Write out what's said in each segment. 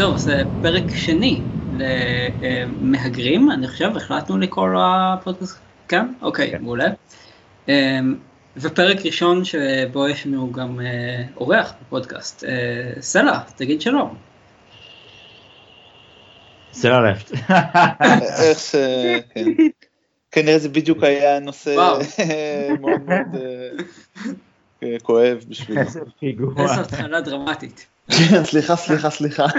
טוב, זה פרק שני למהגרים, אני חושב, החלטנו לקרוא לפודקאסט, כן? אוקיי, כן. מעולה. אמ, ופרק ראשון שבו יש לנו גם אה, אורח בפודקאסט. אה, סלע, תגיד שלום. סלע לפט. איך ש... כן. כנראה זה בדיוק היה נושא מאוד מאוד אה, כואב בשבילו. פיגוע. איזו התחלה דרמטית. כן, סליחה, סליחה, סליחה.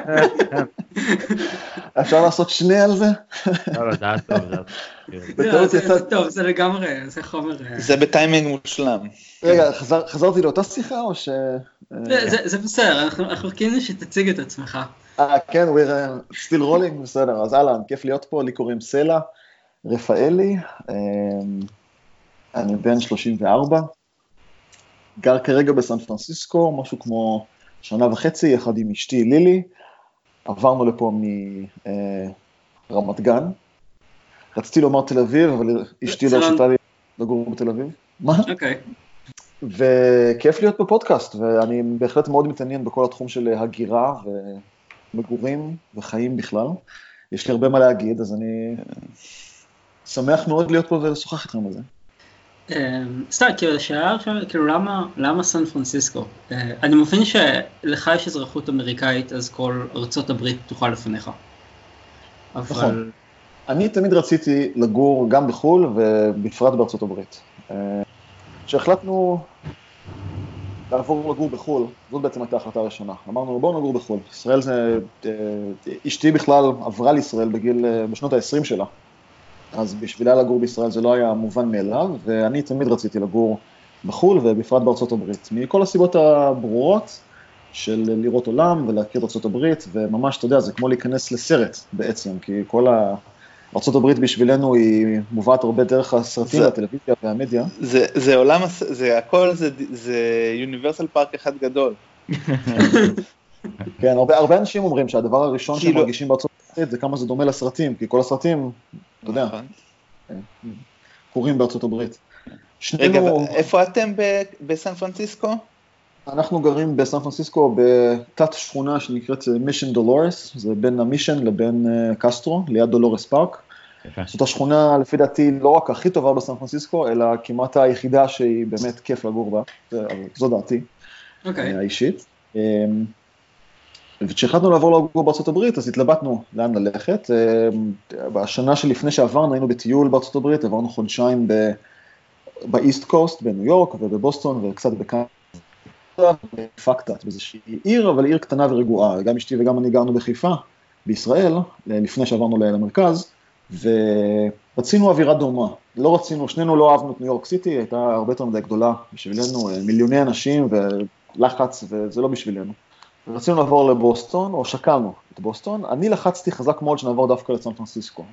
אפשר לעשות שני על זה? לא, לא, זה היה טוב, זה היה טוב. זה לגמרי, זה חומר... אה, זה בטיימינג מושלם. רגע, חזרתי לאותה שיחה או ש... זה בסדר, אנחנו חיכינו שתציג את עצמך. אה, כן, we're still rolling, בסדר, אז אהלן, כיף להיות פה, לי קוראים סלע רפאלי, אני בן 34, גר כרגע בסן פרנסיסקו, משהו כמו שנה וחצי, יחד עם אשתי לילי, עברנו לפה מרמת אה, גן. רציתי לומר תל אביב, אבל אשתי לא הרשתה לי לגור בתל אביב. מה? אוקיי. וכיף להיות בפודקאסט, ואני בהחלט מאוד מתעניין בכל התחום של הגירה ומגורים וחיים בכלל. יש לי הרבה מה להגיד, אז אני שמח מאוד להיות פה ולשוחח איתכם על זה. אמ, סתם, כאילו, השאלה עכשיו, כאילו, למה, למה סן פרנסיסקו? אה, אני מבין שלך יש אזרחות אמריקאית, אז כל ארצות הברית פתוחה לפניך. נכון. אני תמיד רציתי לגור גם בחו"ל ובפרט בארצות הברית. אה, כשהחלטנו לעבור לגור בחו"ל, זאת בעצם הייתה ההחלטה הראשונה. אמרנו, בואו נגור בחו"ל. ישראל זה, אה, אשתי בכלל עברה לישראל בגיל, בשנות ה-20 שלה. אז בשבילה לגור בישראל זה לא היה מובן מאליו, ואני תמיד רציתי לגור בחו"ל ובפרט בארצות הברית, מכל הסיבות הברורות של לראות עולם ולהכיר את ארצות הברית, וממש, אתה יודע, זה כמו להיכנס לסרט בעצם, כי כל ה... ארה"ב בשבילנו היא מובאת הרבה דרך הסרטים זה, והטלוויזיה והמדיה. זה, זה עולם, זה הכל, זה, זה יוניברסל פארק אחד גדול. כן, הרבה, הרבה אנשים אומרים שהדבר הראשון שהם כאילו- מרגישים בארצות הברית זה כמה זה דומה לסרטים, כי כל הסרטים אתה יודע, נכון. כן. קורים בארצות הברית. רגע, איפה אתם בסן פרנסיסקו? אנחנו גרים בסן פרנסיסקו בתת שכונה שנקראת מישן דולורס, זה בין המישן לבין אה, קסטרו, ליד דולורס פארק. זאת השכונה, לפי דעתי, לא רק הכי טובה בסן פרנסיסקו, אלא כמעט היחידה שהיא באמת כיף לגור בה, זו דעתי okay. אוקיי. האישית. וכשהחלטנו לעבור לגור בארצות הברית, אז התלבטנו לאן ללכת. אה, בשנה שלפני שעברנו, היינו בטיול בארצות הברית, עברנו חודשיים באיסט קוסט, בניו יורק ובבוסטון וקצת בקנדה, פקטת באיזושהי עיר, אבל עיר קטנה ורגועה. גם אשתי וגם אני גרנו בחיפה, בישראל, לפני שעברנו למרכז, ורצינו אווירה דומה. לא רצינו, שנינו לא אהבנו את ניו יורק סיטי, הייתה הרבה יותר מדי גדולה בשבילנו, מיליוני אנשים ולחץ, וזה לא בשבילנו. רצינו לעבור לבוסטון, או שקלנו את בוסטון, אני לחצתי חזק מאוד שנעבור דווקא לסן פרנסיסקו.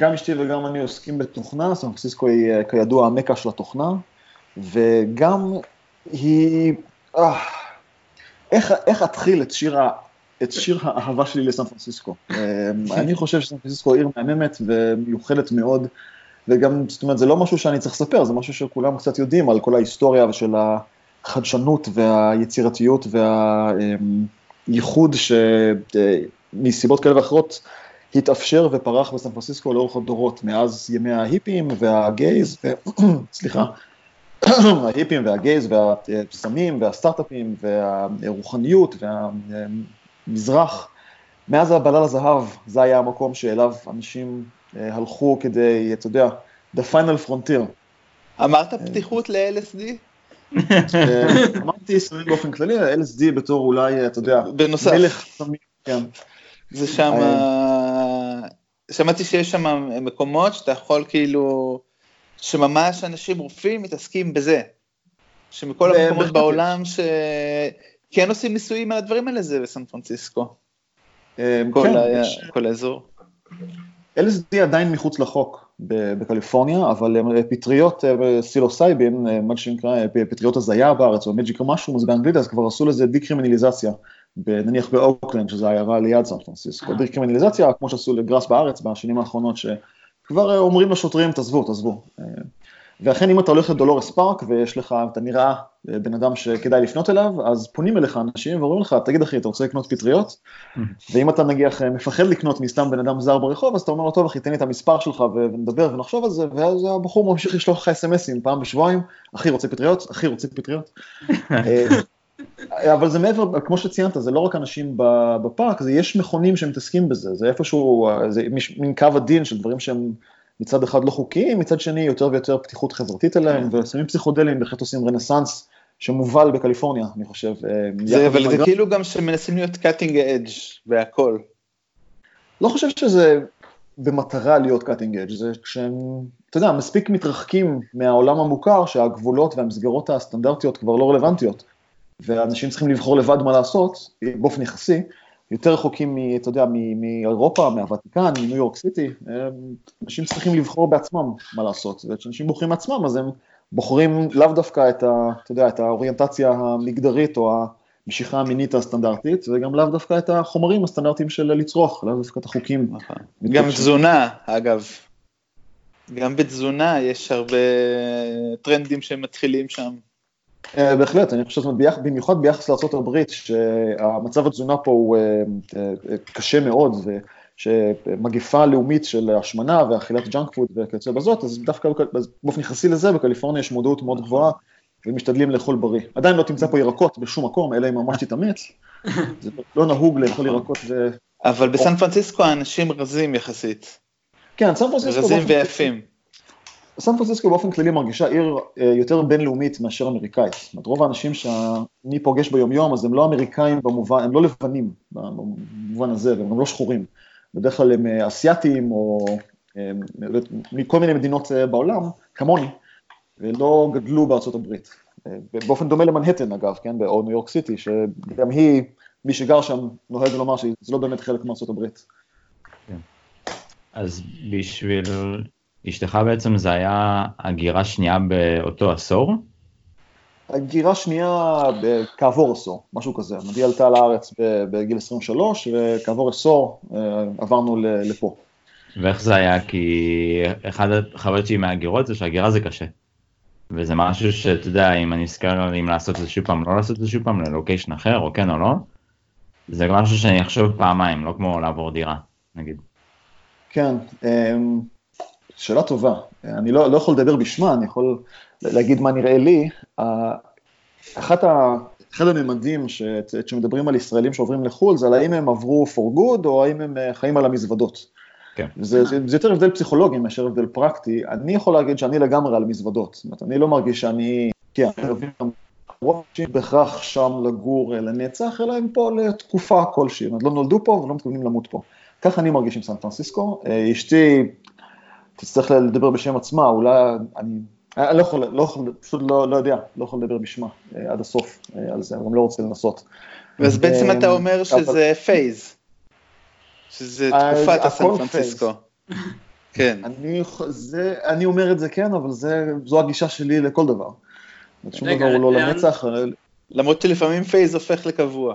גם אשתי וגם אני עוסקים בתוכנה, סן פרנסיסקו היא אה, כידוע המקה של התוכנה, וגם היא... אה, איך, איך אתחיל את שיר, את שיר האהבה שלי לסן פרנסיסקו? אה, אני חושב שסן פרנסיסקו עיר מהממת ומיוחדת מאוד, וגם, זאת אומרת, זה לא משהו שאני צריך לספר, זה משהו שכולם קצת יודעים על כל ההיסטוריה ושל ה... החדשנות והיצירתיות והייחוד שמסיבות כאלה ואחרות התאפשר ופרח בסן פרנסיסקו לאורך הדורות, מאז ימי ההיפים והגייז. סליחה, ההיפים והגייז והסמים והסטארט-אפים והרוחניות והמזרח, מאז הבלל הזהב, זה היה המקום שאליו אנשים אה, הלכו כדי, אתה יודע, the final frontier. אמרת פתיחות ל-LSD? אמרתי סמים באופן כללי, LSD בתור אולי, אתה יודע, בנוסף. מלך סמים, כן. זה שם, שמעתי שיש שם מקומות שאתה יכול כאילו, שממש אנשים רופאים מתעסקים בזה. שמכל המקומות בעולם שכן עושים ניסויים על הדברים האלה זה בסן פרנסיסקו. אה, כן, כל האזור. LSD עדיין מחוץ לחוק בקליפורניה, אבל אה, פטריות אה, סילוסייבין, אה, מה שנקרא פטריות הזיה בארץ, או magic משהו, באנגלית, אז כבר עשו לזה דיקרימינליזציה, נניח באוקלנד, שזו עיירה ליד סן פרנסיסקו. דיקרימינליזציה, כמו שעשו לגראס בארץ בשנים האחרונות, שכבר אומרים לשוטרים, תעזבו, תעזבו. ואכן אם אתה הולך לדולורס פארק ויש לך, אתה נראה בן אדם שכדאי לפנות אליו, אז פונים אליך אנשים ואומרים לך, תגיד אחי, אתה רוצה לקנות פטריות? ואם אתה נגיד מפחד לקנות מסתם בן אדם זר ברחוב, אז אתה אומר לו, טוב אחי, תן לי את המספר שלך ונדבר ונחשוב על זה, ואז הבחור ממשיך לשלוח לך אסמסים פעם בשבועיים, אחי רוצה פטריות? אחי רוצה פטריות? אבל זה מעבר, כמו שציינת, זה לא רק אנשים בפארק, זה יש מכונים שמתעסקים בזה, זה איפשהו, זה מין קו הדין של דברים שהם מצד אחד לא חוקיים, מצד שני יותר ויותר פתיחות חברתית אליהם, כן. וסמים פסיכודליים בהחלט עושים רנסאנס שמובל בקליפורניה, אני חושב. אה, זה, אבל זה כאילו גם שמנסים להיות cutting edge והכל. לא חושב שזה במטרה להיות cutting edge, זה כשהם, אתה יודע, מספיק מתרחקים מהעולם המוכר שהגבולות והמסגרות הסטנדרטיות כבר לא רלוונטיות, ואנשים צריכים לבחור לבד מה לעשות, באופן יחסי, יותר רחוקים, אתה יודע, מאירופה, מהוותיקן, מניו יורק סיטי, אנשים צריכים לבחור בעצמם מה לעשות, וכשאנשים בוחרים עצמם אז הם בוחרים לאו דווקא את, ה, אתה יודע, את האוריינטציה המגדרית או המשיכה המינית הסטנדרטית, וגם לאו דווקא את החומרים הסטנדרטיים של לצרוך, לאו דווקא את החוקים. גם תזונה, אגב. גם בתזונה יש הרבה טרנדים שמתחילים שם. אה, בהחלט, אני חושב, במיוחד ביחס לארה"ב, שהמצב התזונה פה הוא אה, אה, קשה מאוד, ויש מגיפה לאומית של השמנה ואכילת ג'אנק פוד וכיוצא בזאת, אז דווקא באופן יחסי לזה, בקליפורניה יש מודעות מאוד גבוהה, ומשתדלים לאכול בריא. עדיין לא תמצא פה ירקות בשום מקום, אלא אם ממש תתאמץ. זה לא נהוג לאכול ירקות ו... אבל בסן פרנסיסקו האנשים רזים יחסית. כן, סן פרנסיסקו... רזים ויפים. סן פרנסיסקו באופן כללי מרגישה עיר אה, יותר בינלאומית מאשר אמריקאית. זאת אומרת, רוב האנשים שאני פוגש ביומיום, אז הם לא אמריקאים במובן, הם לא לבנים במובן הזה, והם גם לא שחורים. בדרך כלל הם אה, אסייתים או אה, מכל מיני מדינות בעולם, כמוני, ולא גדלו בארצות הברית. באופן דומה למנהטן אגב, כן, או ניו יורק סיטי, שגם היא, מי שגר שם נוהג לומר שזה לא באמת חלק מארצות הברית. כן. אז בשביל אשתך בעצם זה היה הגירה שנייה באותו עשור? הגירה שנייה כעבור עשור, משהו כזה. נדי עלתה לארץ בגיל 23, וכעבור עשור אה, עברנו לפה. ואיך זה היה? כי אחד החוויות שלי מהגירות זה שהגירה זה קשה. וזה משהו שאתה יודע, אם אני אזכר אם לעשות את זה שוב פעם, לא לעשות את זה שוב פעם, ללוקיישן אחר, או כן או לא, זה משהו שאני אחשוב פעמיים, לא כמו לעבור דירה, נגיד. כן, אמ, שאלה טובה. אני לא, לא יכול לדבר בשמה, אני יכול להגיד מה נראה לי. אחת ה... אחד הממדים שמדברים על ישראלים שעוברים לחו"ל זה על האם הם עברו for good או האם הם אה, חיים על המזוודות. כן. זה, זה, זה יותר הבדל פסיכולוגי מאשר הבדל פרקטי. אני יכול להגיד שאני לגמרי על מזוודות. זאת אומרת, אני לא מרגיש שאני, כן, אני מבין בהכרח שם לגור אה, לנצח, אלא הם פה לתקופה כלשהי. אומרת, לא נולדו פה ולא מתכוונים למות פה. ככה אני מרגיש עם סן פרנסיסקו. אה, אשתי תצטרך לדבר בשם עצמה, אולי אני, אני לא יכול, לא יכול, פשוט לא, לא יודע, לא יכול לדבר בשמה אה, עד הסוף אה, על זה, אני גם לא רוצה לנסות. אז בעצם אתה אומר שזה phase, שזה תקופת הסן פרנסיסקו. כן. אני, זה, אני אומר את זה כן, אבל זה, זו הגישה שלי לכל דבר. שום דבר הוא לא לנצח. למרות שלפעמים phase הופך לקבוע.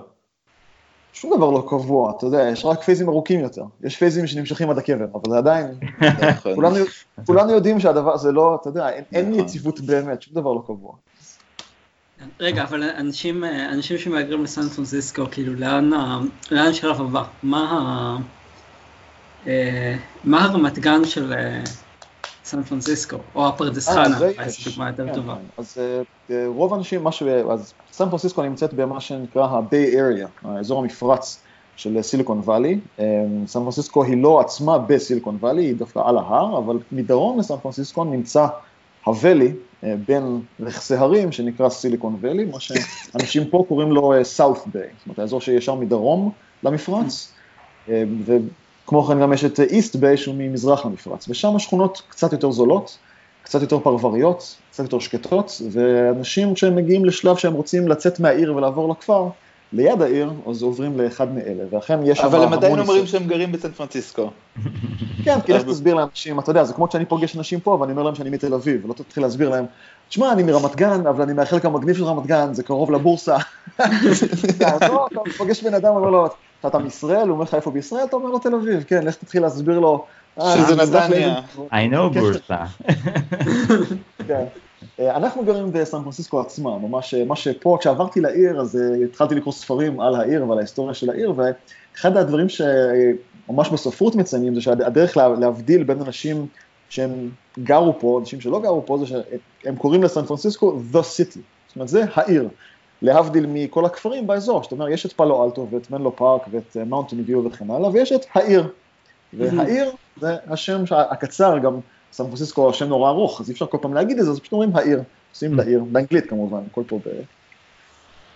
שום דבר לא קבוע, אתה יודע, יש רק פייזים ארוכים יותר. יש פייזים שנמשכים עד הקבר, אבל זה עדיין, נכון. כולנו, כולנו יודעים שהדבר זה לא, אתה יודע, אין, אין נכון. יציבות באמת, שום דבר לא קבוע. רגע, אבל אנשים, אנשים שמהגרים לסן פרנסיסקו, כאילו, לאן, לאן השלב הבא? מה, אה, מה הרמת גן של אה, סן פרנסיסקו, או הפרדס חנה, זו דוגמה יותר כן, טובה. כן. אז אה, רוב האנשים, מה ש... אז סן פרנסיסקו נמצאת במה שנקרא ה-Bay Area, האזור המפרץ של סיליקון וואלי. סן פרנסיסקו היא לא עצמה בסיליקון וואלי, היא דווקא על ההר, אבל מדרום לסן פרנסיסקו נמצא הוואלי אה, בין רכסי הרים שנקרא סיליקון וואלי, מה שאנשים פה קוראים לו South Bay, זאת אומרת האזור שישר מדרום למפרץ. כמו כן גם יש את איסט ביי שהוא ממזרח למפרץ, ושם השכונות קצת יותר זולות, קצת יותר פרבריות, קצת יותר שקטות, ואנשים כשהם מגיעים לשלב שהם רוצים לצאת מהעיר ולעבור לכפר, ליד העיר, אז עוברים לאחד מאלה, ואכן יש אבל הם עדיין אומרים שהם גרים בסן פרנסיסקו. כן, כי לך תסביר לאנשים, אתה יודע, זה כמו שאני פוגש אנשים פה, ואני אומר להם שאני מתל אביב, ולא תתחיל להסביר להם, תשמע, אני מרמת גן, אבל אני מהחלק המגניב של רמת גן, זה קרוב לבורסה. אתה פוגש בן אדם, אומר לו, אתה מישראל, הוא אומר לך איפה בישראל, אתה אומר לו תל אביב, כן, לך תתחיל להסביר לו שזה נתניה. I know בורסה. כן. אנחנו גרים בסן פרנסיסקו עצמה, ממש מה שפה, כשעברתי לעיר, אז התחלתי לקרוא ספרים על העיר ועל ההיסטוריה של העיר, ואחד הדברים שממש בספרות מציינים זה שהדרך להבדיל בין אנשים שהם גרו פה, אנשים שלא גרו פה, זה שהם קוראים לסן פרנסיסקו The City, זאת אומרת זה העיר, להבדיל מכל הכפרים באזור, זאת אומרת יש את פלו אלטו ואת מנלו פארק ואת מאונטן ויו וכן הלאה, ויש את העיר, והעיר זה השם הקצר, גם סן פרנסיסקו השם נורא ארוך, אז אי אפשר כל פעם להגיד את זה, אז פשוט אומרים העיר, עושים לעיר, באנגלית כמובן, הכל פה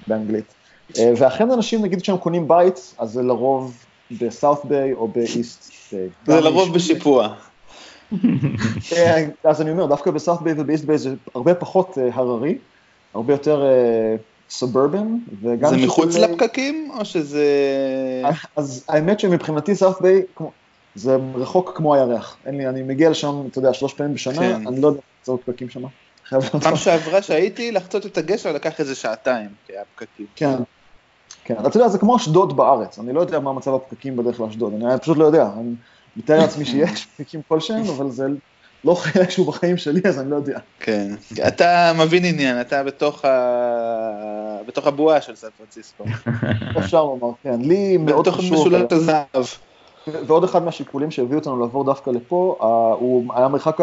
באנגלית. ואכן אנשים, נגיד כשהם קונים בית, אז זה לרוב ב South Bay או ב East Bay. זה לרוב בשיפוע. אז אני אומר, דווקא ב South Bay וב East Bay זה הרבה פחות הררי, הרבה יותר suburban, וגם... זה מחוץ לפקקים, או שזה... אז האמת שמבחינתי South Bay, זה רחוק כמו הירח. אין לי, אני מגיע לשם, אתה יודע, שלוש פעמים בשנה, כן. אני לא יודע לעצור פקקים שם. פעם שעברה שהייתי, לחצות את הגשר לקח איזה שעתיים, כי היה פקקים. כן. כן, אתה יודע, זה כמו אשדוד בארץ, אני לא יודע מה מצב הפקקים בדרך לאשדוד, אני פשוט לא יודע, אני מתאר לעצמי שיש פקקים כלשהם, אבל זה לא חלק שהוא בחיים שלי, אז אני לא יודע. כן, אתה מבין עניין, אתה בתוך, ה... בתוך הבועה של סן פרנסיסקו. אפשר לומר, כן, לי מאוד חשוב. בתוך משולת הזהב. ועוד אחד מהשיקולים שהביאו אותנו לעבור דווקא לפה, הוא היה מרחק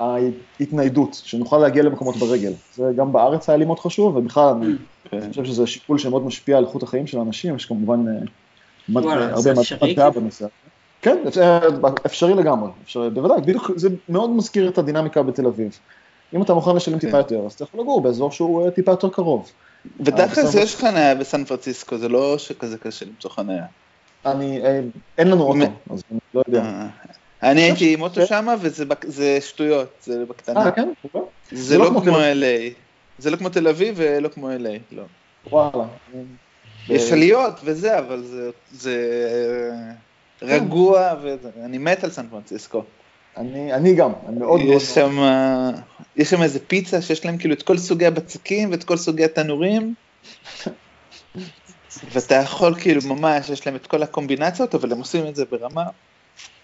ההתניידות, שנוכל להגיע למקומות ברגל. זה גם בארץ היה לי מאוד חשוב, ובכלל אני כן. חושב שזה שיקול שמאוד משפיע על איכות החיים של האנשים, יש כמובן הרבה מדע בנושא. כן, אפשרי לגמרי, אפשרי, בוודאי, בדיוק, זה מאוד מזכיר את הדינמיקה בתל אביב. אם אתה מוכן לשלם טיפה יותר, אז אתה יכול לגור באזור שהוא טיפה יותר קרוב. ודווקא זה יש חניה בסן פרנסיסקו, זה לא שכזה קשה למצוא חניה. אני, אין לנו אוטו, אז אני לא יודע. אני הייתי עם אוטו שם וזה שטויות, זה בקטנה. אה, כן? זה לא כמו LA. זה לא כמו תל אביב ולא כמו LA, לא. וואלה. יש עליות וזה, אבל זה רגוע, ואני מת על סן פרנסיסקו. אני, אני גם, אני מאוד מאוד... יש שם, יש שם איזה פיצה שיש להם כאילו את כל סוגי הבצקים ואת כל סוגי התנורים. ואתה יכול כאילו ממש, יש להם את כל הקומבינציות, אבל הם עושים את זה ברמה.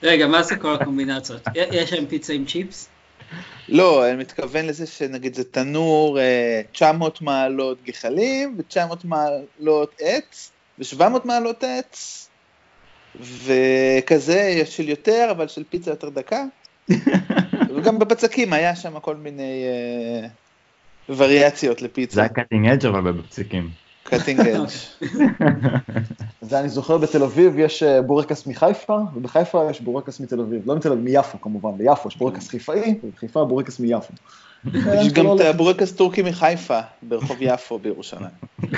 רגע, מה זה כל הקומבינציות? יש להם פיצה עם צ'יפס? לא, אני מתכוון לזה שנגיד זה תנור 900 מעלות גחלים ו-900 מעלות עץ ו-700 מעלות עץ וכזה יש של יותר, אבל של פיצה יותר דקה. וגם בבצקים היה שם כל מיני uh, וריאציות לפיצה. זה היה cutting edge אבל בבצקים. cutting edge. זה אני זוכר בתל אביב יש בורקס מחיפה, ובחיפה יש בורקס מתל אביב, לא מתל אביב, מיפו כמובן, ביפו יש בורקס חיפאי, ובחיפה בורקס מיפו. יש גם את הבורקס טורקי מחיפה, ברחוב יפו בירושלים.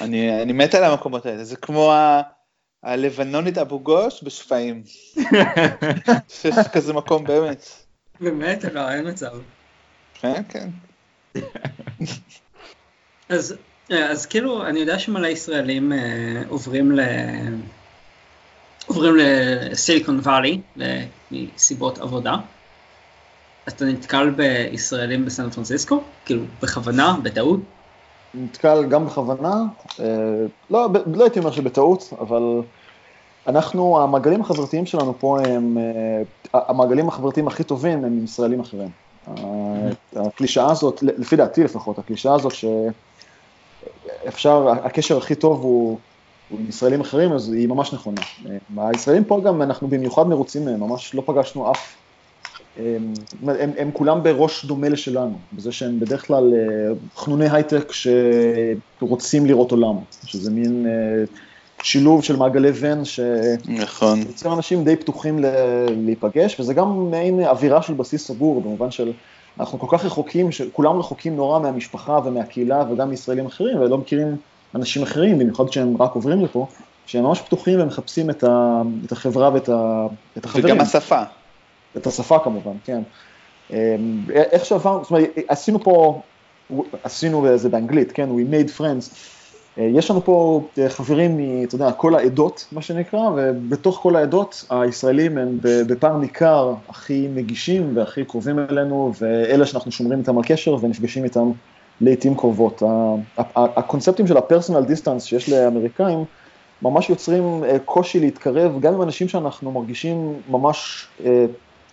אני, אני מת על המקומות האלה, זה כמו ה, הלבנונית אבו גוש בשפיים. שיש כזה מקום באמת. באמת? לא, אין מצב. כן, כן. אז, אז כאילו, אני יודע שמלא ישראלים אה, עוברים ל... עוברים לסיליקון וואלי מסיבות עבודה. אתה נתקל בישראלים בסן פרנסיסקו? כאילו, בכוונה, בטעות? נתקל גם בכוונה, אה, לא, לא הייתי אומר שבטעות, אבל אנחנו, המעגלים החברתיים שלנו פה הם, אה, המעגלים החברתיים הכי טובים הם עם ישראלים אחרים. הקלישאה הזאת, לפי דעתי לפחות, הקלישאה הזאת שאפשר, הקשר הכי טוב הוא, הוא עם ישראלים אחרים, אז היא ממש נכונה. הישראלים פה גם, אנחנו במיוחד מרוצים מהם, ממש לא פגשנו אף, הם, הם, הם כולם בראש דומה לשלנו, בזה שהם בדרך כלל אה, חנוני הייטק שרוצים לראות עולם, שזה מין אה, שילוב של מעגלי ון, נכון. שיוצר אנשים די פתוחים להיפגש, וזה גם מעין אווירה של בסיס סגור, במובן של אנחנו כל כך רחוקים, כולם רחוקים נורא מהמשפחה ומהקהילה וגם מישראלים אחרים, ולא מכירים אנשים אחרים, במיוחד כשהם רק עוברים לפה, שהם ממש פתוחים ומחפשים את, ה, את החברה ואת ה, את החברים. וגם השפה. את השפה כמובן, כן. איך שעברנו, זאת אומרת, עשינו פה, עשינו זה באנגלית, כן, we made friends. יש לנו פה חברים, אתה יודע, כל העדות, מה שנקרא, ובתוך כל העדות, הישראלים הם בפער ניכר הכי נגישים והכי קרובים אלינו, ואלה שאנחנו שומרים איתם על קשר ונפגשים איתם לעיתים קרובות. הקונספטים של הפרסונל דיסטנס שיש לאמריקאים, ממש יוצרים קושי להתקרב, גם עם אנשים שאנחנו מרגישים ממש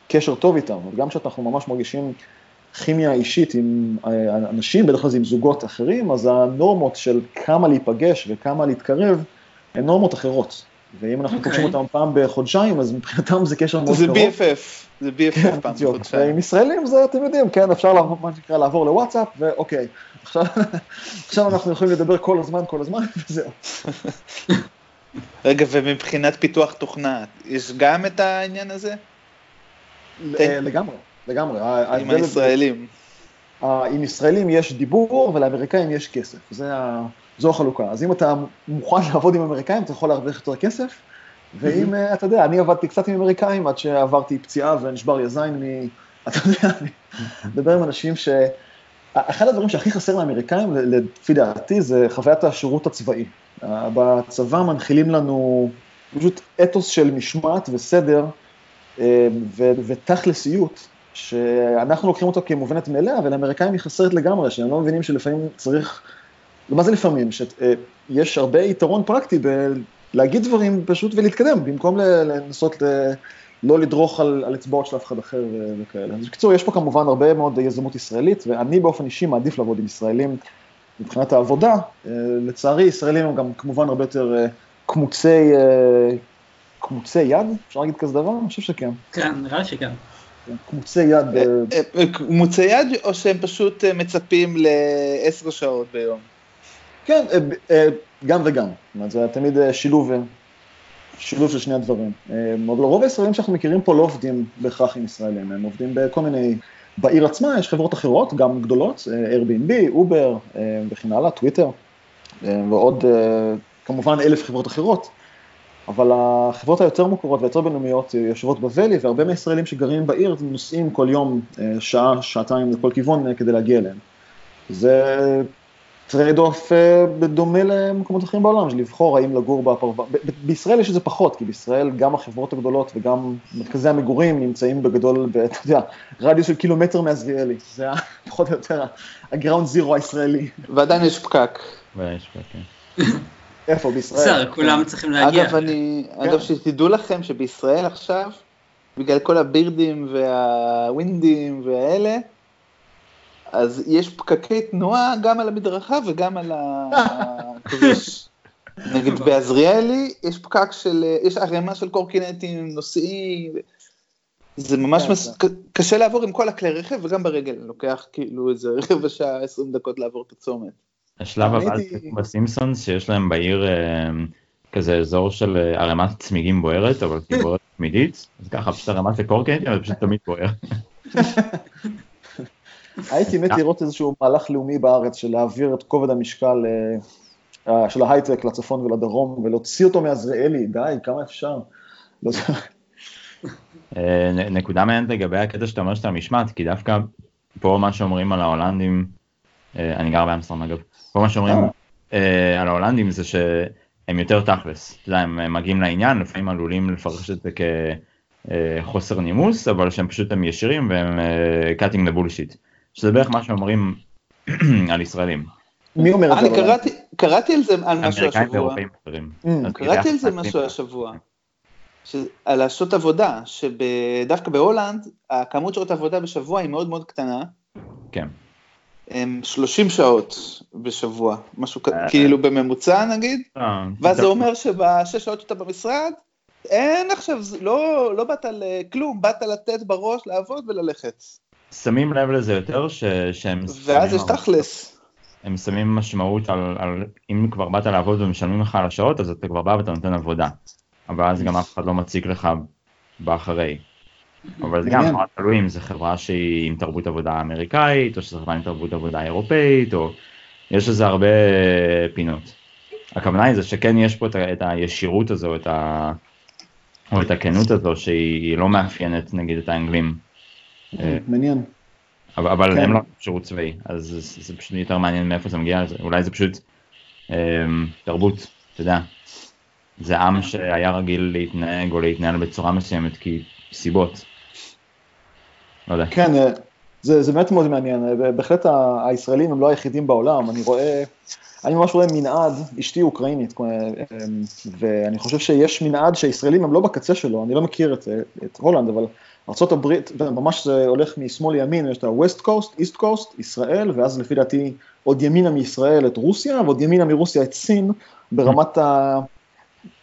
קשר טוב איתם, גם כשאנחנו ממש מרגישים כימיה אישית עם אנשים, בדרך כלל זה עם זוגות אחרים, אז הנורמות של כמה להיפגש וכמה להתקרב, הן נורמות אחרות. ואם אנחנו פוגשים okay. אוקיי. אותם פעם בחודשיים, אז מבחינתם זה קשר מאוד קרוב. זה BFF, זה BFF כן, פעם בחודשיים. ועם ישראלים זה, אתם יודעים, כן, אפשר לעבור, מה שנקרא, לעבור לוואטסאפ, ואוקיי, עכשיו, עכשיו אנחנו יכולים לדבר כל הזמן, כל הזמן, וזהו. רגע, ומבחינת פיתוח תוכנה, יש גם את העניין הזה? לגמרי, לגמרי. עם הישראלים. עם ישראלים יש דיבור ולאמריקאים יש כסף, זה זו החלוקה. אז אם אתה מוכן לעבוד עם אמריקאים, אתה יכול להרוויח יותר כסף, ואם, אה, אתה יודע, אני עבדתי קצת עם אמריקאים עד שעברתי פציעה ונשבר לי הזין מ... אתה יודע, אני מדבר עם אנשים ש... אחד הדברים שהכי חסר לאמריקאים, לפי דעתי, זה חוויית השירות הצבאי. בצבא מנחילים לנו פשוט אתוס של משמעת וסדר אה, ותכלסיות, שאנחנו לוקחים אותו כמובנת מאליה, ולאמריקאים היא חסרת לגמרי, שהם לא מבינים שלפעמים צריך, מה זה לפעמים? שיש הרבה יתרון פרקטי בלהגיד דברים פשוט ולהתקדם, במקום לנסות. לא לדרוך על, על אצבעות של אף אחד אחר וכאלה. אז בקיצור, יש פה כמובן הרבה מאוד יזמות ישראלית, ואני באופן אישי מעדיף לעבוד עם ישראלים מבחינת העבודה. אה, לצערי, ישראלים הם גם כמובן הרבה יותר אה, קמוצי, קמוצי יד, אפשר להגיד כזה דבר? אני חושב שכן. כן, נראה שכן. קמוצי יד. קמוצי יד, או שהם פשוט מצפים לעשר שעות ביום? כן, גם וגם. זאת אומרת, זה תמיד שילוב, שילוב של שני הדברים. אבל רוב הישראלים שאנחנו מכירים פה לא עובדים בהכרח עם ישראלים, הם עובדים בכל מיני... בעיר עצמה יש חברות אחרות, גם גדולות, Airbnb, אובר וכן הלאה, טוויטר, ועוד כמובן אלף חברות אחרות. אבל החברות היותר מוכרות והיותר בינלאומיות יושבות בוואלי, והרבה מהישראלים שגרים בעיר נוסעים כל יום אה, שעה, שעתיים לכל כיוון אה, כדי להגיע אליהם. זה trade off אה, בדומה למקומות אחרים בעולם, של לבחור האם לגור בפרוור. בישראל יש את זה פחות, כי בישראל גם החברות הגדולות וגם מרכזי המגורים נמצאים בגדול, אתה יודע, רדיוס של קילומטר מעזריאלי. זה פחות או יותר הגראונד זירו הישראלי. ועדיין יש פקק. ועדיין יש פקק, כן. איפה, בישראל? בסדר, כולם צריכים להגיע. אגב, אני, כן. אגב, שתדעו לכם שבישראל עכשיו, בגלל כל הבירדים והווינדים והאלה, אז יש פקקי תנועה גם על המדרכה וגם על הכביש. נגיד בעזריאלי יש פקק של, יש ערימה של קורקינטים, נוסעים, זה ממש כן, מס... כן. קשה לעבור עם כל הכלי רכב וגם ברגל, לוקח כאילו איזה רבע שעה, עשרים דקות לעבור את הצומת. השלב הבא בסימפסונס שיש להם בעיר אה, כזה אזור של אה, ערימת צמיגים בוערת, אבל היא בוערת תמידית, אז ככה פשוט ערימת לקורקינטים, אבל פשוט תמיד בוער. הייתי מת לראות איזשהו מהלך לאומי בארץ של להעביר את כובד המשקל אה, של ההייטק לצפון ולדרום ולהוציא אותו מעזריאלי, די, כמה אפשר. לא נקודה מעניינת לגבי הקטע שאתה אומר שאתה משמעת, כי דווקא פה מה שאומרים על ההולנדים, אני גר באמסטרם אגב, כל מה שאומרים אה, על ההולנדים זה שהם יותר תכלס, אתה יודע, הם מגיעים לעניין, לפעמים עלולים לפרש את זה כחוסר נימוס, אבל שהם פשוט הם ישירים והם cutting the bullshit, שזה בערך מה שאומרים על ישראלים. מי אומר את זה? אני קראתי על זה על משהו השבוע. Mm. קראתי על זה משהו השבוע. על השעות עבודה, שדווקא בהולנד, הכמות שעות עבודה בשבוע היא מאוד מאוד קטנה. כן. הם 30 שעות בשבוע, משהו כזה, כאילו בממוצע נגיד, אה, ואז זה אומר שבשש שעות שאתה במשרד, אין עכשיו, לא, לא באת לכלום, באת לתת בראש, לעבוד וללכת. שמים לב לזה יותר ש... שהם... ואז יש תכלס. הם שמים משמעות על, על אם כבר באת לעבוד ומשלמים לך על השעות, אז אתה כבר בא ואתה נותן עבודה. אבל אז גם אף אחד לא מציג לך באחרי. אבל זה גם נורא תלוי אם זו חברה שהיא עם תרבות עבודה אמריקאית, או שזו חברה עם תרבות עבודה אירופאית, או יש לזה הרבה פינות. הכוונה היא זה שכן יש פה את הישירות הזו, את ה... או את הכנות הזו, שהיא לא מאפיינת נגיד את האנגלים. אה, מעניין. אבל, אבל כן. הם לא שירות צבאי, אז זה, זה פשוט יותר מעניין מאיפה זה מגיע, אולי זה פשוט אה, תרבות, אתה יודע. זה עם שהיה רגיל להתנהג או להתנהל בצורה מסוימת כי סיבות. לא יודע. כן, אה, זה, זה באמת מאוד מעניין, בהחלט הישראלים הם לא היחידים בעולם, אני רואה, אני ממש רואה מנעד, אשתי אוקראינית, ואני חושב שיש מנעד שהישראלים הם לא בקצה שלו, אני לא מכיר את, את הולנד, אבל ארה"ב, ממש זה הולך משמאל לימין, יש את ה-West Coast, East Coast, ישראל, ואז לפי דעתי עוד ימינה מישראל את רוסיה, ועוד ימינה מרוסיה את סין, ברמת ה...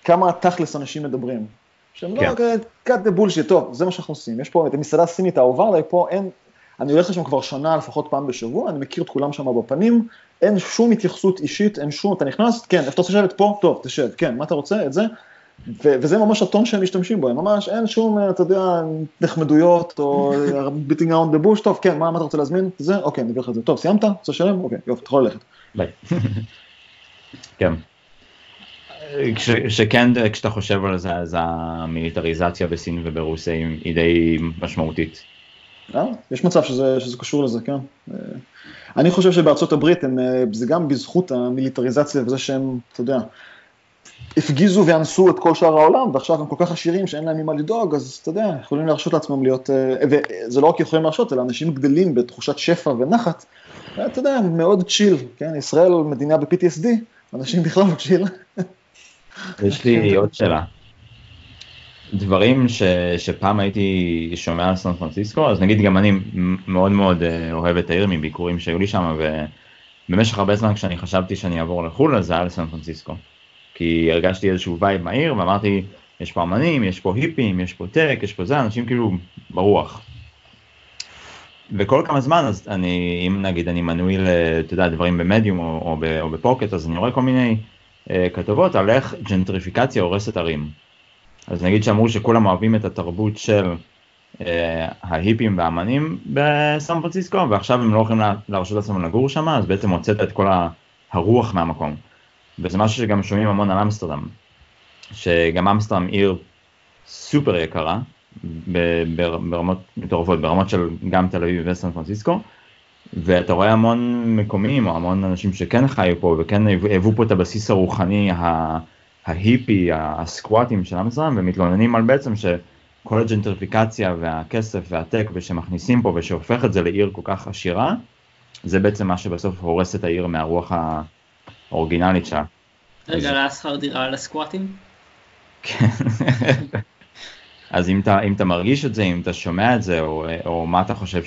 כמה תכלס אנשים מדברים. שהם לא, כן. לא, cut the bullshit, טוב, זה מה שאנחנו עושים. יש פה את המסעדה הסינית האהובה עליי, פה אין, אני הולך לשם כבר שנה לפחות פעם בשבוע, אני מכיר את כולם שם בפנים, אין שום התייחסות אישית, אין שום, אתה נכנס, כן, איפה אתה רוצה לשבת פה? טוב, תשב, כן, מה אתה רוצה? את זה? ו- וזה ממש הטון שהם משתמשים בו, הם ממש אין שום, אתה יודע, נחמדויות או ביטינג אאונד בבוש, טוב, כן, מה, מה אתה רוצה להזמין? זה, אוקיי, אני אביא לך את זה. טוב, סיימת? רוצה לשלם? אוקיי, יופי, אתה יכול ללכת. ביי. כן. שכן, כשאתה חושב על זה, אז המיליטריזציה בסין וברוסיה היא די משמעותית. אה, יש מצב שזה, שזה קשור לזה, כן. אני חושב שבארצות הברית הם, זה גם בזכות המיליטריזציה וזה שהם, אתה יודע, הפגיזו ואנסו את כל שאר העולם, ועכשיו הם כל כך עשירים שאין להם ממה לדאוג, אז אתה יודע, יכולים להרשות לעצמם להיות, וזה לא רק יכולים להרשות, אלא אנשים גדלים בתחושת שפע ונחת, אתה יודע, מאוד צ'יל, כן, ישראל מדינה ב-PTSD, אנשים בכלל לא צ'יל. יש לי עוד שאלה. דברים ש, שפעם הייתי שומע על סן פרנסיסקו, אז נגיד גם אני מאוד מאוד אה, אוהב את העיר מביקורים שהיו לי שם, ובמשך הרבה זמן כשאני חשבתי שאני אעבור לחו"ל, אז זה היה לסן פרנסיסקו. כי הרגשתי איזשהו vibe מהעיר, ואמרתי, יש פה אמנים, יש פה היפים, יש פה tech, יש פה זה, אנשים כאילו ברוח. וכל כמה זמן, אז אני, אם נגיד אני מנוי, אתה יודע, דברים במדיום או, או, או בפוקט, אז אני רואה כל מיני אה, כתבות על איך ג'נטריפיקציה הורסת ערים. אז נגיד שאמרו שכולם אוהבים את התרבות של אה, ההיפים והאמנים בסן פרנסיסקו, ועכשיו הם לא יכולים להרשות לעצמם לגור שם, אז בעצם הוצאת את כל הרוח מהמקום. וזה משהו שגם שומעים המון על אמסטרדם, שגם אמסטרדם עיר סופר יקרה, ברמות מטורפות, ברמות של גם תל אביב וסן פרנסיסקו, ואתה רואה המון מקומיים או המון אנשים שכן חיו פה וכן היוו פה את הבסיס הרוחני ההיפי, הסקואטים של אמסטרדם, ומתלוננים על בעצם שכל הג'נטריפיקציה והכסף והטק ושמכניסים פה ושהופך את זה לעיר כל כך עשירה, זה בעצם מה שבסוף הורס את העיר מהרוח האורגינלית שלה. רגע, עלה שכר דירה על הסקואטים? כן. אז אם אתה, אם אתה מרגיש את זה, אם אתה שומע את זה, או, או מה אתה חושב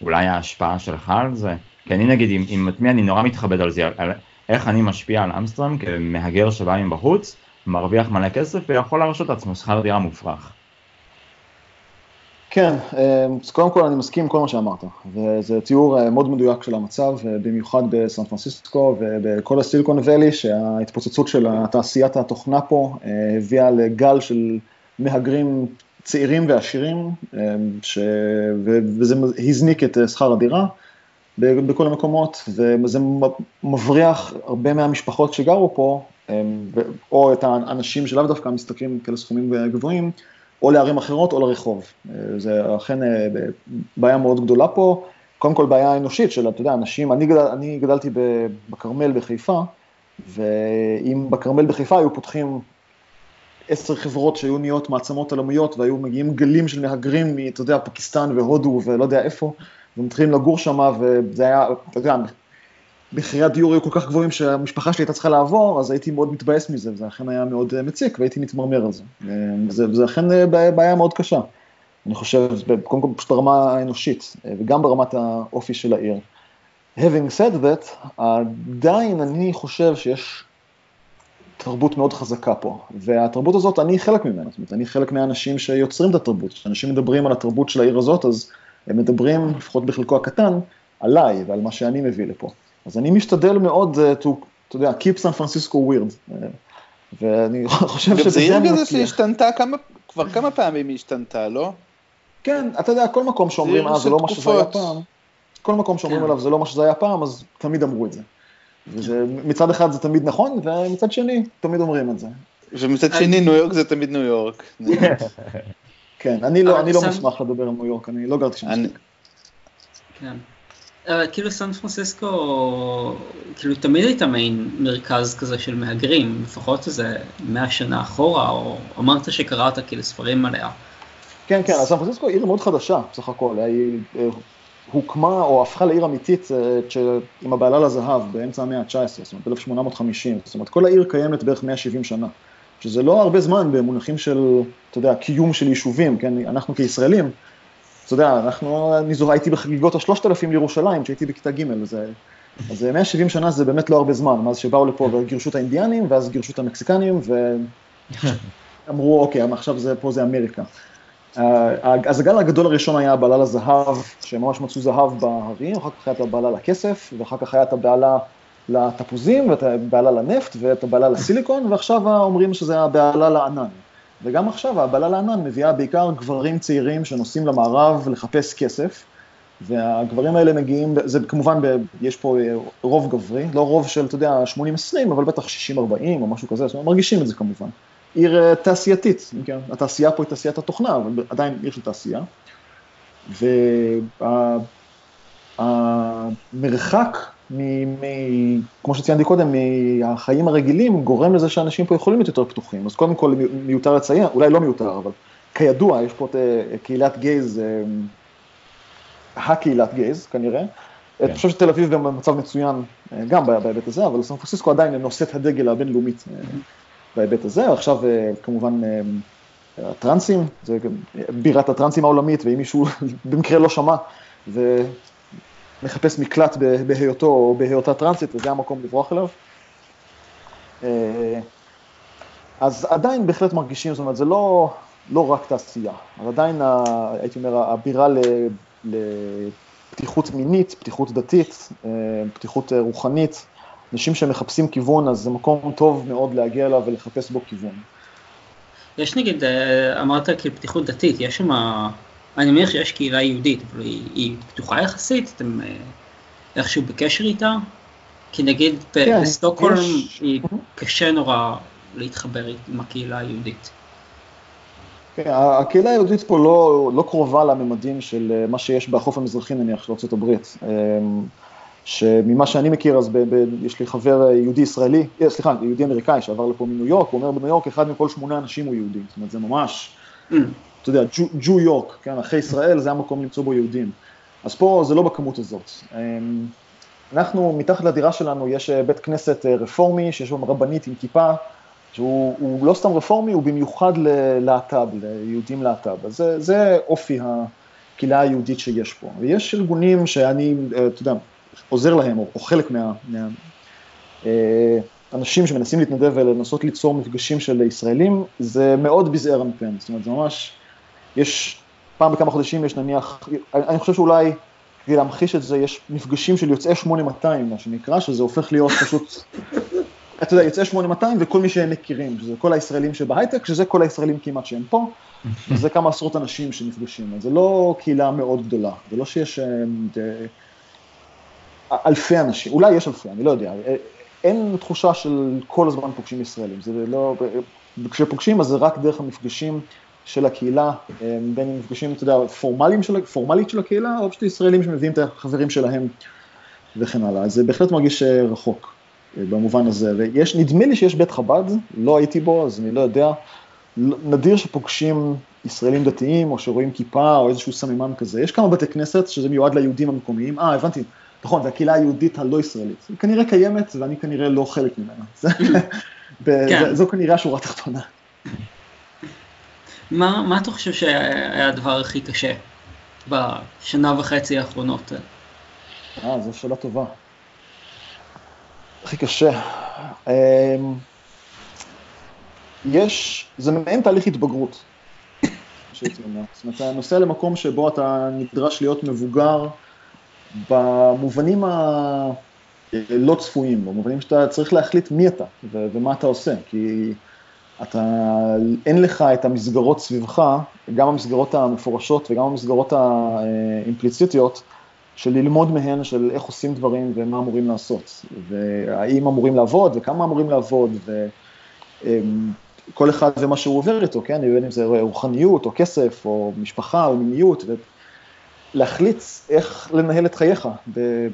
שאולי ההשפעה שלך על זה? כי אני נגיד, עם, עם מטמי אני נורא מתחבט על זה, על איך אני משפיע על אמסטרם כמהגר שבא מבחוץ, מרוויח מלא כסף ויכול להרשות לעצמו שכר דירה מופרך. כן, אז קודם כל אני מסכים עם כל מה שאמרת, וזה תיאור אה, מאוד מדויק של המצב, אה, במיוחד בסן פרנסיסקו ובכל הסיליקון ואלי, שההתפוצצות של תעשיית התוכנה פה אה, הביאה לגל של מהגרים צעירים ועשירים, ש... וזה הזניק את שכר הדירה בכל המקומות, וזה מבריח הרבה מהמשפחות שגרו פה, או את האנשים שלאו דווקא מסתכלים כאלה סכומים גבוהים, או לערים אחרות או לרחוב. זה אכן אה, בעיה מאוד גדולה פה, קודם כל בעיה אנושית של, אתה יודע, אנשים, אני, גדל, אני גדלתי בכרמל בחיפה, ואם בכרמל בחיפה היו פותחים עשר חברות שהיו נהיות מעצמות עולמיות והיו מגיעים גלים של מהגרים אתה יודע, פקיסטן והודו ולא יודע איפה, ומתחילים לגור שם וזה היה, אתה יודע, מחירי הדיור היו כל כך גבוהים שהמשפחה שלי הייתה צריכה לעבור, אז הייתי מאוד מתבאס מזה, וזה אכן היה מאוד אה, מציק והייתי מתמרמר על זה. אה, וזה, וזה אכן אה, בעיה מאוד קשה. אני חושב, קודם כל פשוט ברמה האנושית, וגם ברמת האופי של העיר. Having said that, עדיין אני חושב שיש תרבות מאוד חזקה פה, והתרבות הזאת, אני חלק ממנה, זאת אומרת, אני חלק מהאנשים שיוצרים את התרבות, כשאנשים מדברים על התרבות של העיר הזאת, אז הם מדברים, לפחות בחלקו הקטן, עליי ועל מה שאני מביא לפה. אז אני משתדל מאוד, uh, to, אתה יודע, keep San Francisco weird, uh, ואני חושב שבזה אני מצליח. גם זה עיר כזה שהשתנתה כמה, כבר כמה פעמים היא השתנתה, לא? כן, אתה יודע, כל מקום שאומרים, אה, זה לא מה שזה היה פעם, כל מקום שאומרים כן. עליו זה לא מה שזה היה פעם, אז תמיד אמרו את זה. וזה, מצד אחד זה תמיד נכון, ומצד שני, תמיד אומרים את זה. ומצד שני, ניו יורק זה תמיד ניו יורק. כן, אני לא, אני לא מוסמך לדבר על ניו יורק, אני לא גרתי שם. כן. אבל כאילו סן פרנסיסקו, כאילו תמיד הייתה מעין מרכז כזה של מהגרים, לפחות איזה מאה שנה אחורה, או אמרת שקראת כאילו ספרים עליה. כן, כן, אז סן פרנסיסקו עיר מאוד חדשה, בסך הכל, היא הוקמה או הפכה לעיר אמיתית עם הבעלה לזהב באמצע המאה ה-19, זאת אומרת 1850, זאת אומרת כל העיר קיימת בערך 170 שנה, שזה לא הרבה זמן במונחים של, אתה יודע, קיום של יישובים, כן, אנחנו כישראלים, אתה יודע, אנחנו, אני זוכר, הייתי בחגיגות השלושת אלפים לירושלים כשהייתי בכיתה ג', זה, אז 170 שנה זה באמת לא הרבה זמן, מאז שבאו לפה וגירשו את האינדיאנים, ואז גירשו את המקסיקנים, ואמרו, אוקיי, עכשיו זה, פה זה אמריקה. אז הגל הגדול הראשון היה הבעלה לזהב, שממש מצאו זהב בהרים, אחר כך היה את הבעלה לכסף, ואחר כך היה את הבעלה לתפוזים, ואת הבעלה לנפט, ואת הבעלה לסיליקון, ועכשיו אומרים שזה הבעלה לענן. וגם עכשיו הבעלה לענן מביאה בעיקר גברים צעירים שנוסעים למערב לחפש כסף, והגברים האלה מגיעים, זה כמובן, יש פה רוב גברי, לא רוב של, אתה יודע, 80-20, אבל בטח 60-40 או משהו כזה, זאת אומרת, מרגישים את זה כמובן. עיר אה, תעשייתית, כן? התעשייה פה היא תעשיית התוכנה, אבל עדיין עיר של תעשייה. והמרחק, מ, מ, כמו שציינתי קודם, מהחיים הרגילים, גורם לזה שאנשים פה יכולים להיות יותר פתוחים. אז קודם כל מיותר לציין, אולי לא מיותר, אבל כידוע, יש פה את אה, קהילת גייז, אה, הקהילת גייז כנראה. כן. אני חושב שתל אביב גם במצב מצוין, גם בהיבט הזה, אבל סן פרנסיסקו עדיין נושאת הדגל הבינלאומית בהיבט הזה, עכשיו אה, כמובן אה, הטרנסים, זה בירת הטרנסים העולמית, ואם מישהו במקרה לא שמע ומחפש מקלט בהיותו או בהיותה טרנסית, זה המקום לברוח אליו. אה, אז עדיין בהחלט מרגישים, זאת אומרת, זה לא, לא רק תעשייה, אבל עדיין, הייתי אומר, הבירה לפתיחות מינית, פתיחות דתית, פתיחות רוחנית, אנשים שמחפשים כיוון, אז זה מקום טוב מאוד להגיע אליו ולחפש בו כיוון. יש נגיד, אה, אמרת כפתיחות דתית, יש שם, אני מניח שיש קהילה יהודית, אבל היא, היא פתוחה יחסית, אתם אה, איכשהו בקשר איתה? כי נגיד כן, בסטוקהולם יש... היא קשה נורא להתחבר עם הקהילה היהודית. כן, הקהילה היהודית פה לא, לא קרובה לממדים של אה, מה שיש בחוף המזרחי נניח של ארה"ב. שממה שאני מכיר, אז ב, ב, יש לי חבר יהודי ישראלי, אה, סליחה, יהודי אמריקאי שעבר לפה מניו יורק, הוא אומר בניו יורק אחד מכל שמונה אנשים הוא יהודי, זאת אומרת זה ממש, mm. אתה יודע, ג'ו, ג'ו יורק, כן, אחרי ישראל זה המקום למצוא בו יהודים. אז פה זה לא בכמות הזאת. אמ, אנחנו, מתחת לדירה שלנו יש אה, בית כנסת אה, רפורמי, שיש בו רבנית עם כיפה, שהוא לא סתם רפורמי, הוא במיוחד ללהט"ב, ליהודים להט"ב. אז זה, זה אופי הקהילה היהודית שיש פה. ויש ארגונים שאני, אתה יודע, עוזר להם, או, או חלק מה... מה אה, אנשים שמנסים להתנדב ולנסות ליצור מפגשים של ישראלים, זה מאוד בזעיר אנפן, זאת אומרת, זה ממש, יש, פעם בכמה חודשים יש נניח, אני חושב שאולי, כדי להמחיש את זה, יש מפגשים של יוצאי 8200, מה שנקרא, שזה הופך להיות פשוט, אתה יודע, יוצאי 8200 וכל מי שהם מכירים, שזה כל הישראלים שבהייטק, שזה כל הישראלים כמעט שהם פה, וזה כמה עשרות אנשים שנפגשים, אז זה לא קהילה מאוד גדולה, זה לא שיש... אה, אלפי אנשים, אולי יש אלפי, אני לא יודע, אין תחושה של כל הזמן פוגשים ישראלים, זה לא, כשפוגשים אז זה רק דרך המפגשים של הקהילה, בין אם מפגשים, אתה יודע, פורמליים של, פורמלית של הקהילה, או פשוט ישראלים שמביאים את החברים שלהם וכן הלאה, אז זה בהחלט מרגיש אה, רחוק אה, במובן הזה, ויש, נדמה לי שיש בית חב"ד, לא הייתי בו, אז אני לא יודע, נדיר שפוגשים ישראלים דתיים, או שרואים כיפה, או איזשהו סממן כזה, יש כמה בתי כנסת שזה מיועד ליהודים המקומיים, אה, הבנתי. נכון, זה הקהילה היהודית הלא ישראלית. היא כנראה קיימת ואני כנראה לא חלק ממנה. כן. זו כנראה השורה התחתונה. מה, מה אתה חושב שהיה הדבר הכי קשה בשנה וחצי האחרונות? אה, זו שאלה טובה. הכי קשה. אמ, יש, זה מעין תהליך התבגרות. זאת אומרת, אתה נוסע למקום שבו אתה נדרש להיות מבוגר במובנים הלא צפויים, במובנים שאתה צריך להחליט מי אתה ו- ומה אתה עושה, כי אתה, אין לך את המסגרות סביבך, גם המסגרות המפורשות וגם המסגרות האימפליציטיות, של ללמוד מהן של איך עושים דברים ומה אמורים לעשות, והאם אמורים לעבוד וכמה אמורים לעבוד, וכל אחד ומה שהוא עובר איתו, כן, בין אם זה רוחניות או כסף או משפחה או מיניות, להחליט איך לנהל את חייך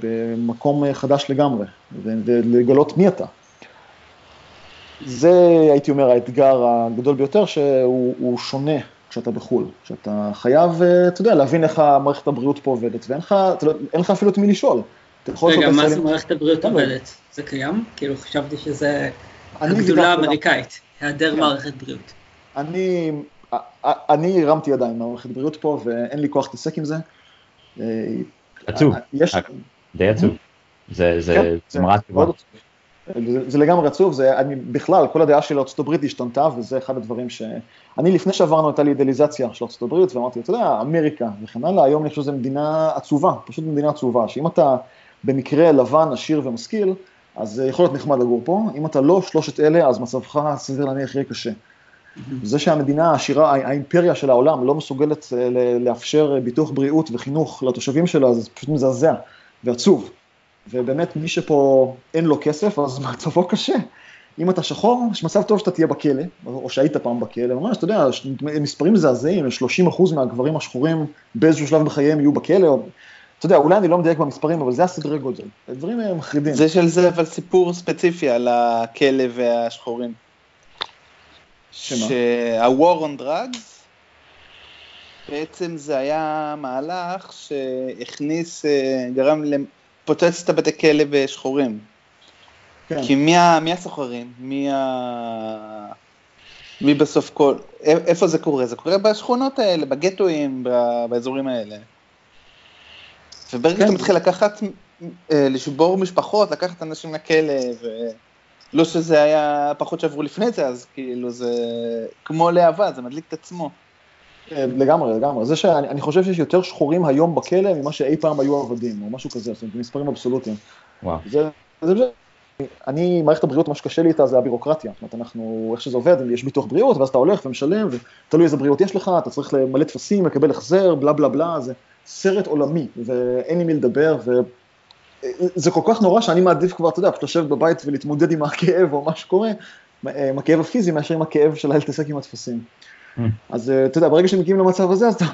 במקום חדש לגמרי, ולגלות מי אתה. זה, הייתי אומר, האתגר הגדול ביותר, שהוא שונה כשאתה בחו"ל, שאתה חייב, אה, אתה יודע, להבין איך מערכת הבריאות פה עובדת, ואין לך, לא, אין לך אפילו את מי לשאול. רגע, מה זה מערכת הבריאות עובדת? זה קיים? כאילו, חשבתי שזה הגדולה האמריקאית, היעדר כן. מערכת בריאות. אני, אני הרמתי ידיים מערכת בריאות פה, ואין לי כוח להתעסק עם זה. עצוב, די עצוב. זה כן, מראה טובה. זה, זה לגמרי עצוב, זה, אני בכלל, כל הדעה של ארה"ב השתנתה, וזה אחד הדברים ש... אני לפני שעברנו הייתה לי אידליזציה של ארה"ב, ואמרתי, אתה יודע, אמריקה וכן הלאה, היום אני חושב שזו מדינה עצובה, פשוט מדינה עצובה, שאם אתה במקרה לבן, עשיר ומשכיל, אז זה יכול להיות נחמד לגור פה, אם אתה לא שלושת אלה, אז מצבך סביר להניח יהיה קשה. זה שהמדינה העשירה, האימפריה של העולם, לא מסוגלת אה, לאפשר ביטוח בריאות וחינוך לתושבים שלה, זה פשוט מזעזע ועצוב. ובאמת מי שפה אין לו כסף, אז מצבו קשה. אם אתה שחור, יש מצב טוב שאתה תהיה בכלא, או שהיית פעם בכלא, ממש, אתה יודע, מספרים מזעזעים, 30 אחוז מהגברים השחורים באיזשהו שלב בחייהם יהיו בכלא, או, אתה יודע, אולי אני לא מדייק במספרים, אבל זה הסדרי גודל, הדברים הם מחרידים. זה של זה, אבל סיפור ספציפי על הכלא והשחורים. שה-war on drugs, בעצם זה היה מהלך שהכניס, אה, גרם פוצץ את הבתי כלא בשחורים. כן. כי מי, מי הסוחרים? מי, ה... מי בסוף כל... איפה זה קורה? זה קורה בשכונות האלה, בגטואים, באזורים האלה. וברגע כן. שאתה מתחיל לקחת, אה, לשבור משפחות, לקחת אנשים לכלא, ולא שזה היה פחות שעברו לפני זה, אז כאילו זה כמו להבה, זה מדליק את עצמו. אה, לגמרי, לגמרי. זה שאני חושב שיש יותר שחורים היום בכלא ממה שאי פעם היו עבדים, או משהו כזה, זאת אומרת, במספרים אבסולוטיים. וואו. זה, זה, זה, אני, מערכת הבריאות, מה שקשה לי איתה זה הבירוקרטיה. זאת אומרת, אנחנו, איך שזה עובד, יש ביטוח בריאות, ואז אתה הולך ומשלם, ותלוי איזה בריאות יש לך, אתה צריך למלא טפסים, לקבל החזר, בלה בלה בלה, זה סרט עולמי, ואין עם מי לדבר, וזה כל כך נורא שאני מעדיף כבר, אתה יודע, פשוט לשבת בבית ולהתמודד עם הכאב או מה שקורה, עם הכאב הפיזי, מאשר עם הכאב של להתעסק עם הטפסים. Mm. אז אה, אתה יודע, ברגע שמגיעים למצב הזה, אז אתה...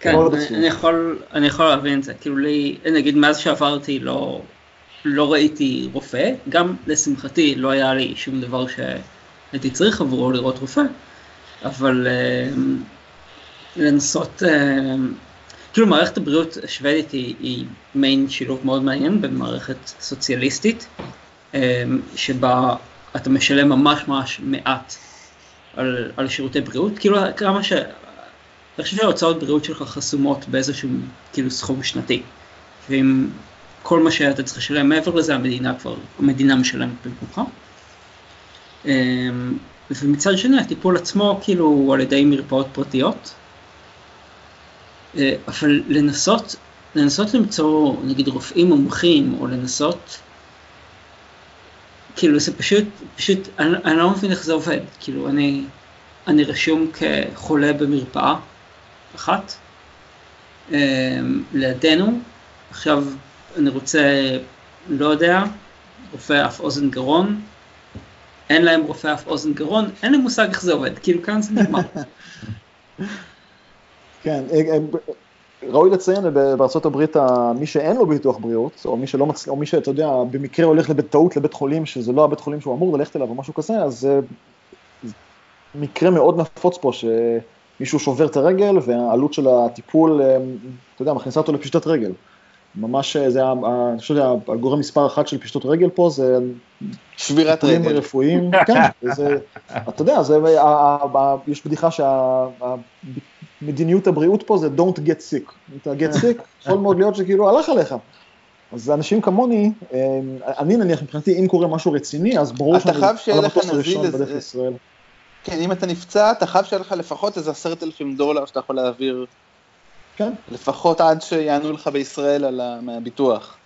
כן, אני יכול, אני יכול להבין את זה, כאילו לי, נגיד מאז שעברתי לא, לא ראיתי רופא, גם לשמחתי לא היה לי שום דבר שהייתי צריך עבורו לראות רופא, אבל uh, לנסות, uh, כאילו מערכת הבריאות השוודית היא, היא מיין שילוב מאוד מעניין בין מערכת סוציאליסטית, uh, שבה אתה משלם ממש ממש מעט על, על שירותי בריאות, כאילו כמה ש... אני חושב שההוצאות בריאות שלך חסומות באיזשהו כאילו סכום שנתי. ואם כל מה שאתה צריך לשלם מעבר לזה, המדינה כבר, המדינה משלמת במקומך. אמ, ומצד שני, הטיפול עצמו כאילו על ידי מרפאות פרטיות. אה, אבל לנסות, לנסות למצוא נגיד רופאים מומחים, או לנסות כאילו זה פשוט, פשוט, אני, אני לא מבין איך זה עובד, כאילו אני, אני רשום כחולה במרפאה אחת, אמ, לידינו, עכשיו אני רוצה, לא יודע, רופא אף אוזן גרון, אין להם רופא אף אוזן גרון, אין לי מושג איך זה עובד, כאילו כאן זה נגמר. כן, אה, אה, ראוי לציין בארצות הברית, מי שאין לו ביטוח בריאות, או מי שלא מצ... או מי שאתה יודע, במקרה הולך בטעות לבית חולים, שזה לא הבית חולים שהוא אמור ללכת אליו או משהו כזה, אז זה מקרה מאוד נפוץ פה, שמישהו שובר את הרגל, והעלות של הטיפול, אה, אתה יודע, מכניסה אותו לפשיטת רגל. ממש, אה, זה, אני חושב שהגורם מספר אחת של פשיטות רגל פה זה... שבירת רגל. רפואיים, כן, זה, אתה יודע, זה, יש בדיחה שה... מדיניות הבריאות פה זה don't get sick. אם אתה get sick, יכול מאוד להיות שכאילו הלך עליך. אז אנשים כמוני, אני נניח מבחינתי, אם קורה משהו רציני, אז ברור שאני על המטוס הראשון בדרך לישראל. כן, אם אתה נפצע, אתה חייב שיהיה לך לפחות איזה עשרת אלפים דולר שאתה יכול להעביר. כן. לפחות עד שיענו לך בישראל על מהביטוח.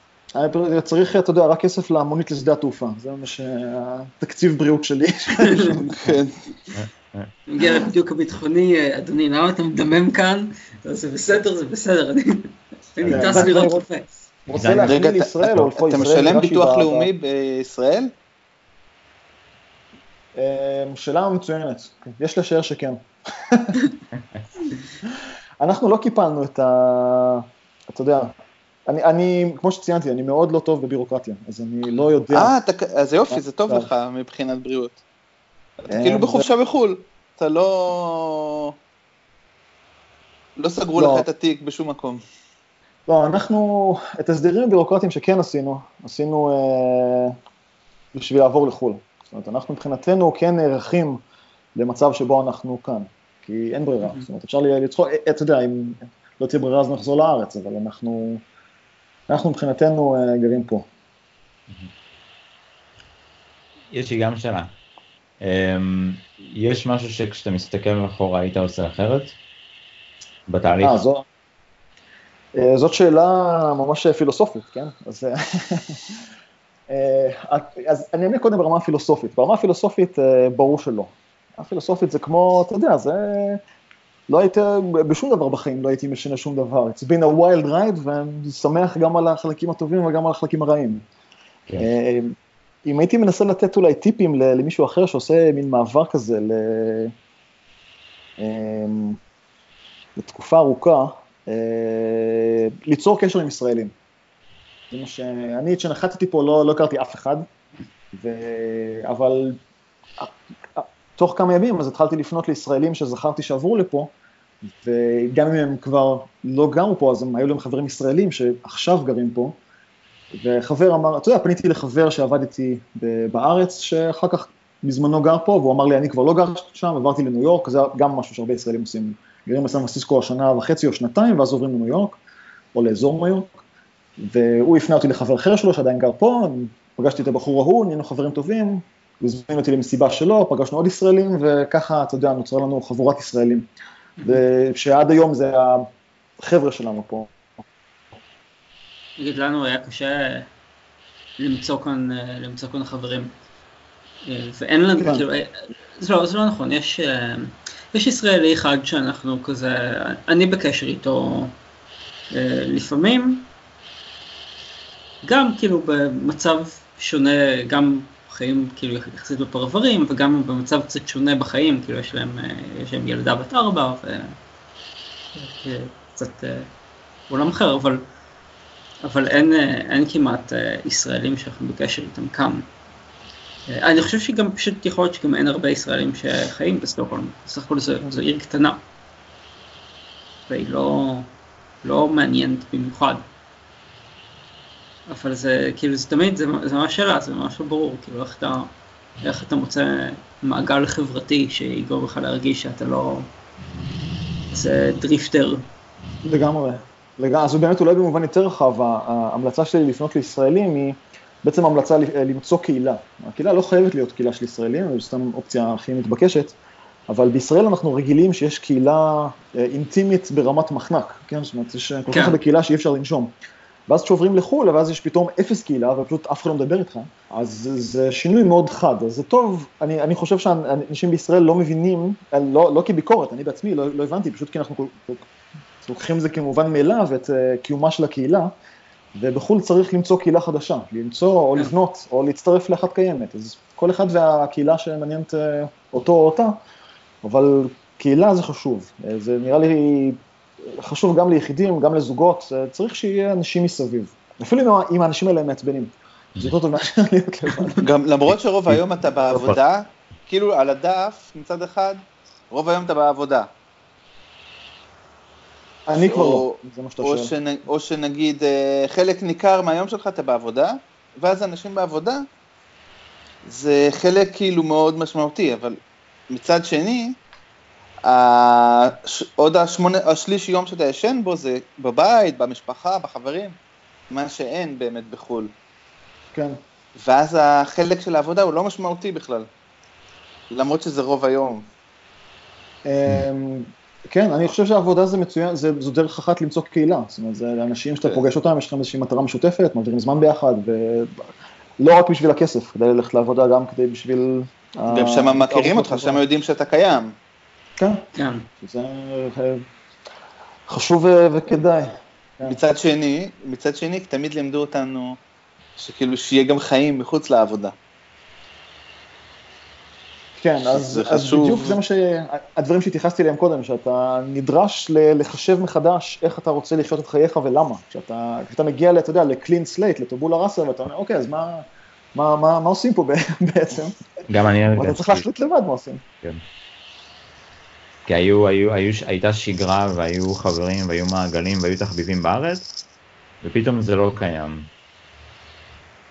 צריך, אתה יודע, רק כסף למונית לשדה התעופה, זה מה שהתקציב בריאות שלי. כן. מגיע לבידוק הביטחוני, אדוני, למה אתה מדמם כאן? זה בסדר, זה בסדר, אני טס לראות רופא. רגע, אתה משלם ביטוח לאומי בישראל? אמ, שאלה מצוינת, יש לשער שכן. אנחנו לא קיפלנו את ה... אתה יודע, אני, אני, כמו שציינתי, אני מאוד לא טוב בבירוקרטיה, אז אני לא יודע... אה, אז יופי, זה טוב לך מבחינת בריאות. אתה כאילו בחופשה בחו"ל, אתה לא... לא סגרו לא. לך את התיק בשום מקום. לא, אנחנו, את ההסדרים הבירוקרטיים שכן עשינו, עשינו אה, בשביל לעבור לחו"ל. זאת אומרת, אנחנו מבחינתנו כן נערכים למצב שבו אנחנו כאן, כי אין ברירה. זאת אומרת, אפשר לצחוק, אה, אתה יודע, אם לא תהיה ברירה אז נחזור לארץ, אבל אנחנו, אנחנו מבחינתנו אה, גרים פה. יש לי גם שאלה. אמ, יש משהו שכשאתה מסתכל אחורה היית עושה אחרת? בתהליך? אה, זו, אה, זאת שאלה ממש פילוסופית, כן? אז, אה, אה, אז אני אענה קודם ברמה הפילוסופית. ברמה הפילוסופית, אה, ברור שלא. הפילוסופית זה כמו, אתה יודע, זה... לא היית, בשום דבר בחיים לא הייתי משנה שום דבר. It's been a wild ride, ואני שמח גם על החלקים הטובים וגם על החלקים הרעים. כן. אם הייתי מנסה לתת אולי טיפים למישהו אחר שעושה מין מעבר כזה ל... אה, לתקופה ארוכה, אה, ליצור קשר עם ישראלים. זה מה שאני, כשנחתתי פה לא, לא הכרתי אף אחד, ו... אבל תוך כמה ימים אז התחלתי לפנות לישראלים שזכרתי שעברו לפה, וגם אם הם כבר לא גרו פה, אז הם היו להם חברים ישראלים שעכשיו גרים פה, וחבר אמר, אתה יודע, פניתי לחבר שעבד איתי בארץ, שאחר כך בזמנו גר פה, והוא אמר לי, אני כבר לא גר שם, עברתי לניו יורק, זה גם משהו שהרבה ישראלים עושים, גרים בסן פרנסיסקו השנה וחצי או שנתיים, ואז עוברים לניו יורק, או לאזור ניו יורק, והוא הפנה אותי לחבר אחר שלו שעדיין גר פה, פגשתי את הבחור ההוא, נהיינו חברים טובים, הוא הזמין אותי למסיבה שלו, פגשנו עוד ישראלים, וככה, אתה יודע, נוצרה לנו חבורת ישראלים, ושעד היום זה החבר'ה שלנו פה. נגיד לנו היה קשה למצוא כאן, אה, למצוא כאן חברים. אה, ואין לנו, כן. כאילו, אה, זה לא, זה לא נכון, יש, אה, יש ישראלי אחד שאנחנו כזה, אני בקשר איתו אה, לפעמים, גם כאילו במצב שונה, גם חיים כאילו יחסית בפרברים, וגם במצב קצת שונה בחיים, כאילו יש להם, אה, יש להם ילדה בת ארבע, וקצת אה, עולם אחר, אבל אבל אין, אה, אין כמעט אה, ישראלים שאנחנו בקשר איתם כאן. אה, אני חושב שגם פשוט יכול להיות שגם אין הרבה ישראלים שחיים בסטוקהולם, בסך הכל זו, עיר קטנה. והיא לא, לא מעניינת במיוחד. אבל זה כאילו זה תמיד, זה, זה ממש שאלה, זה ממש לא ברור, כאילו איך אתה, איך אתה מוצא מעגל חברתי שיגרום לך להרגיש שאתה לא איזה דריפטר. לגמרי. לגמרי, אז באמת אולי במובן יותר רחב, ההמלצה שלי לפנות לישראלים היא בעצם המלצה ל- למצוא קהילה. הקהילה לא חייבת להיות קהילה של ישראלים, זו סתם אופציה הכי מתבקשת, אבל בישראל אנחנו רגילים שיש קהילה אה, אינטימית ברמת מחנק, כן? זאת אומרת, יש כל כן. כך הרבה קהילה שאי אפשר לנשום. ואז כשעוברים לחו"ל, ואז יש פתאום אפס קהילה, ופשוט אף אחד לא מדבר איתך, אז זה- שינוי מאוד חד, אז זה טוב, אני, אני חושב שאנשים בישראל לא מבינים, אה, לא, לא כביקורת, אני בעצמי לא, לא הבנתי, פשוט כי אנחנו כל- כל- לוקחים את זה כמובן מאליו, את uh, קיומה של הקהילה, ובחו"ל צריך למצוא קהילה חדשה, למצוא או כן. לבנות או להצטרף לאחת קיימת, אז כל אחד והקהילה שמעניינת uh, אותו או אותה, אבל קהילה זה חשוב, uh, זה נראה לי חשוב גם ליחידים, גם לזוגות, צריך שיהיה אנשים מסביב, אפילו אם, האנשים האלה מעצבנים, זה יותר טוב מאשר להיות לבד. גם למרות שרוב היום אתה בעבודה, כאילו על הדף מצד אחד, רוב היום אתה בעבודה. אני כבר לא, זה מה שאתה או, שואל. או שנגיד אה, חלק ניכר מהיום שלך אתה בעבודה, ואז אנשים בעבודה, זה חלק כאילו מאוד משמעותי, אבל מצד שני, הש, עוד השמונה, השליש יום שאתה ישן בו זה בבית, במשפחה, בחברים, מה שאין באמת בחו"ל. כן. ואז החלק של העבודה הוא לא משמעותי בכלל. למרות שזה רוב היום. כן, אני חושב שהעבודה זה מצוין, זה, זו דרך אחת למצוא קהילה, זאת אומרת, זה אנשים שאתה כן. פוגש אותם, יש לכם איזושהי מטרה משותפת, מעבירים זמן ביחד, ולא רק בשביל הכסף, כדי ללכת לעבודה, גם כדי בשביל... גם שם מכירים אותך. שם יודעים שאתה קיים. כן, כן. זה אה, חשוב ו- וכדאי. כן. מצד שני, מצד שני, תמיד לימדו אותנו שכאילו שיהיה גם חיים מחוץ לעבודה. כן, אז, אז חשוב. בדיוק זה מה ש... הדברים שהתייחסתי אליהם קודם, שאתה נדרש לחשב מחדש איך אתה רוצה לחיות את חייך ולמה. כשאתה, כשאתה מגיע, אתה יודע, ל clean slate, לטאבולה ראסה, ואתה אומר, אוקיי, אז מה, מה, מה, מה עושים פה בעצם? גם אני אתה צריך להחליט לבד מה עושים. כי היו, היו, היו, הייתה שגרה והיו חברים והיו מעגלים והיו תחביבים בארץ, ופתאום זה לא קיים.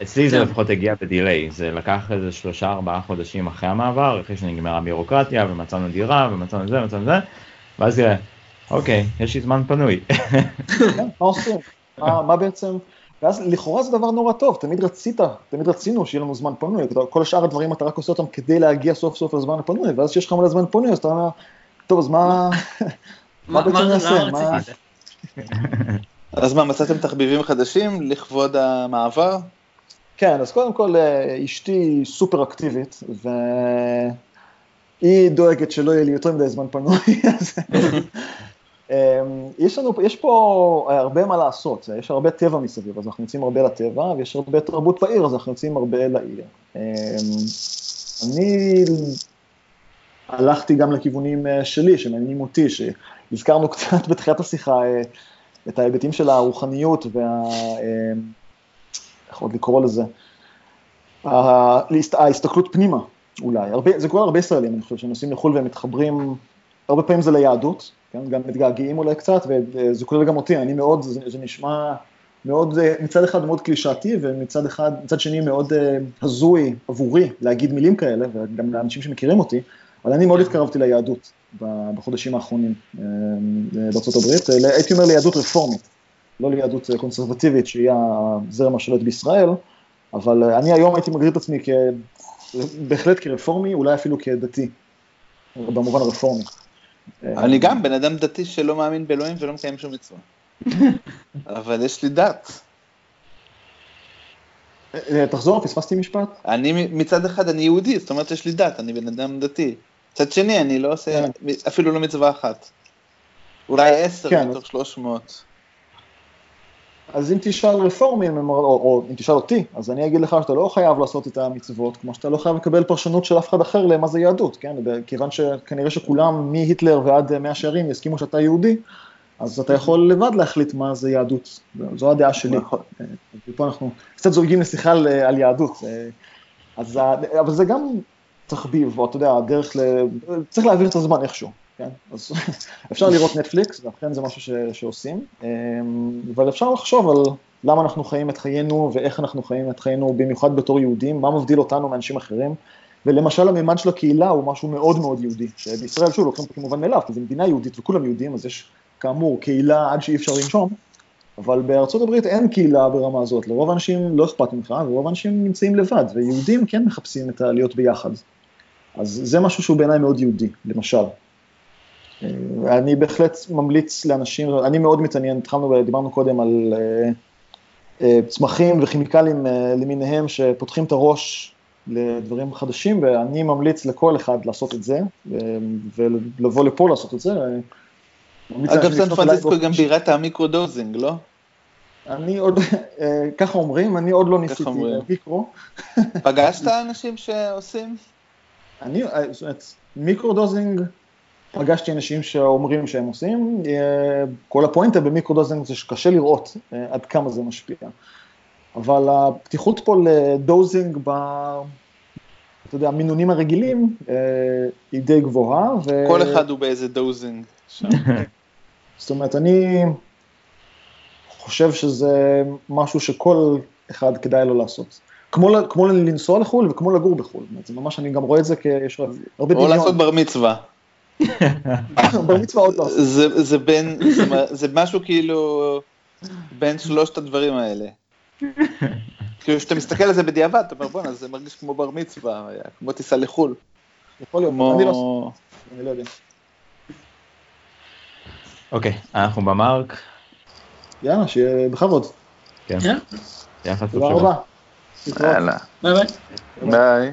אצלי זה. לפחות הגיע בדיליי, זה לקח איזה שלושה ארבעה חודשים אחרי המעבר, אחרי שנגמרה הביורוקרטיה ומצאנו דירה ומצאנו זה ומצאנו זה, ואז כזה, אוקיי, יש לי זמן פנוי. כן, מה עושים? מה, בעצם? ואז לכאורה זה דבר נורא טוב, תמיד רצית, תמיד רצינו שיהיה לנו זמן פנוי, כל השאר הדברים אתה רק עושה אותם כדי להגיע סוף סוף לזמן הפנוי, ואז כשיש לך מלא זמן פנוי אז אתה אומר, טוב אז מה, מה בעצם נעשה? זה? אז מה, מצאתם תחביבים חדשים לכבוד המעבר? כן, אז קודם כל אה, אשתי סופר אקטיבית, והיא דואגת שלא יהיה לי יותר מדי זמן פנוי, אז אמ, יש לנו, יש פה הרבה מה לעשות, יש הרבה טבע מסביב, אז אנחנו יוצאים הרבה לטבע, ויש הרבה תרבות בעיר, אז אנחנו יוצאים הרבה לעיר. אמ, אני הלכתי גם לכיוונים אה, שלי, שמעניינים אותי, שהזכרנו קצת בתחילת השיחה אה, את ההיבטים של הרוחניות וה... איך עוד לקרוא לזה? ההסתכלות פנימה, אולי. הרבה, זה קורה להרבה ישראלים, אני חושב, שנוסעים לחו"ל והם מתחברים, הרבה פעמים זה ליהדות, כן? גם מתגעגעים אולי קצת, וזה כולל גם אותי, אני מאוד, זה, זה נשמע מאוד, אה, מצד אחד מאוד קלישאתי, ומצד אחד, מצד שני מאוד אה, הזוי עבורי להגיד מילים כאלה, וגם לאנשים שמכירים אותי, אבל אני מאוד התקרבתי ליהדות בחודשים האחרונים אה, אה, הייתי אומר ליהדות רפורמית. לא ליהדות אה, קונסרבטיבית שהיא הזרם השולט בישראל, אבל אה, אני היום הייתי מגדיר את עצמי כ... בהחלט כרפורמי, אולי אפילו כדתי, במובן הרפורמי. אה, אני גם בן אדם דתי שלא מאמין באלוהים ולא מקיים שום מצווה. אבל יש לי דת. תחזור, פספסתי משפט? אני מצד אחד אני יהודי, זאת אומרת יש לי דת, אני בן אדם דתי. מצד שני אני לא עושה כן. אפילו לא מצווה אחת. אולי עשר כן. מתוך שלוש מאות. אז אם תשאל רפורמים, הם- או, או אם תשאל אותי, אז אני אגיד לך שאתה לא חייב לעשות את המצוות, כמו שאתה לא חייב לקבל פרשנות של אף אחד אחר למה זה יהדות, כן? כיוון שכנראה שכולם מהיטלר ועד מאה שערים יסכימו שאתה יהודי, אז אתה יכול לבד להחליט מה זה יהדות, זו הדעה שלי. נכון. ופה אנחנו קצת זולגים לשיחה על, על יהדות, אה, אז, אבל זה גם תחביב, או אתה יודע, הדרך ל... צריך להעביר את הזמן איכשהו, כן? אז אפשר לראות נטפליקס, ואכן זה משהו ש, שעושים, אה, אבל אפשר לחשוב על למה אנחנו חיים את חיינו, ואיך אנחנו חיים את חיינו, במיוחד בתור יהודים, מה מבדיל אותנו מאנשים אחרים, ולמשל הממד של הקהילה הוא משהו מאוד מאוד יהודי, שבישראל שוב לוקחים אותו כמובן מאליו, כי זו מדינה יהודית וכולם יהודים, אז יש כאמור קהילה עד שאי אפשר לנשום, אבל בארצות הברית אין קהילה ברמה הזאת, לרוב האנשים לא אכפת ממך, ורוב האנשים נמצאים לבד, ויהודים כן מחפשים את הלהיות ביחד. אז זה משהו שהוא בעיניי מאוד יהודי, למשל. אני בהחלט ממליץ לאנשים, אני מאוד מתעניין, התחלנו, דיברנו קודם על אה, אה, צמחים וכימיקלים אה, למיניהם שפותחים את הראש לדברים חדשים, ואני ממליץ לכל אחד לעשות את זה, ולבוא לפה לעשות את זה. אגב סן פרנסיסקו גם. בירת ה micro-dosing, לא? אני עוד, ככה אומרים, אני עוד לא ניסיתי. מיקרו. פגשת אנשים שעושים? אני, זאת אומרת, microdosing, פגשתי אנשים שאומרים שהם עושים, אה, כל הפואנטה ב microdosing זה שקשה לראות אה, עד כמה זה משפיע. אבל הפתיחות פה ל dosing ב... אתה יודע, המינונים הרגילים אה, היא די גבוהה. ו... כל אחד הוא באיזה dosing. זאת אומרת, אני חושב שזה משהו שכל אחד כדאי לו לעשות. כמו, כמו לנסוע לחו"ל וכמו לגור בחו"ל. זה ממש, אני גם רואה את זה כיש הרבה או דמיון. לעשות בר מצווה. בר מצווה עוד לא. זה זה בין, זה משהו כאילו בין שלושת הדברים האלה. כאילו כשאתה מסתכל על זה בדיעבד, אתה אומר בואנה זה מרגיש כמו בר מצווה, כמו טיסה לחו"ל. יכול להיות, אני לא. אני לא יודע. אוקיי, אנחנו במרק. יאללה, שיהיה בכבוד. כן. כן. תודה רבה. יאללה. ביי ביי. ביי.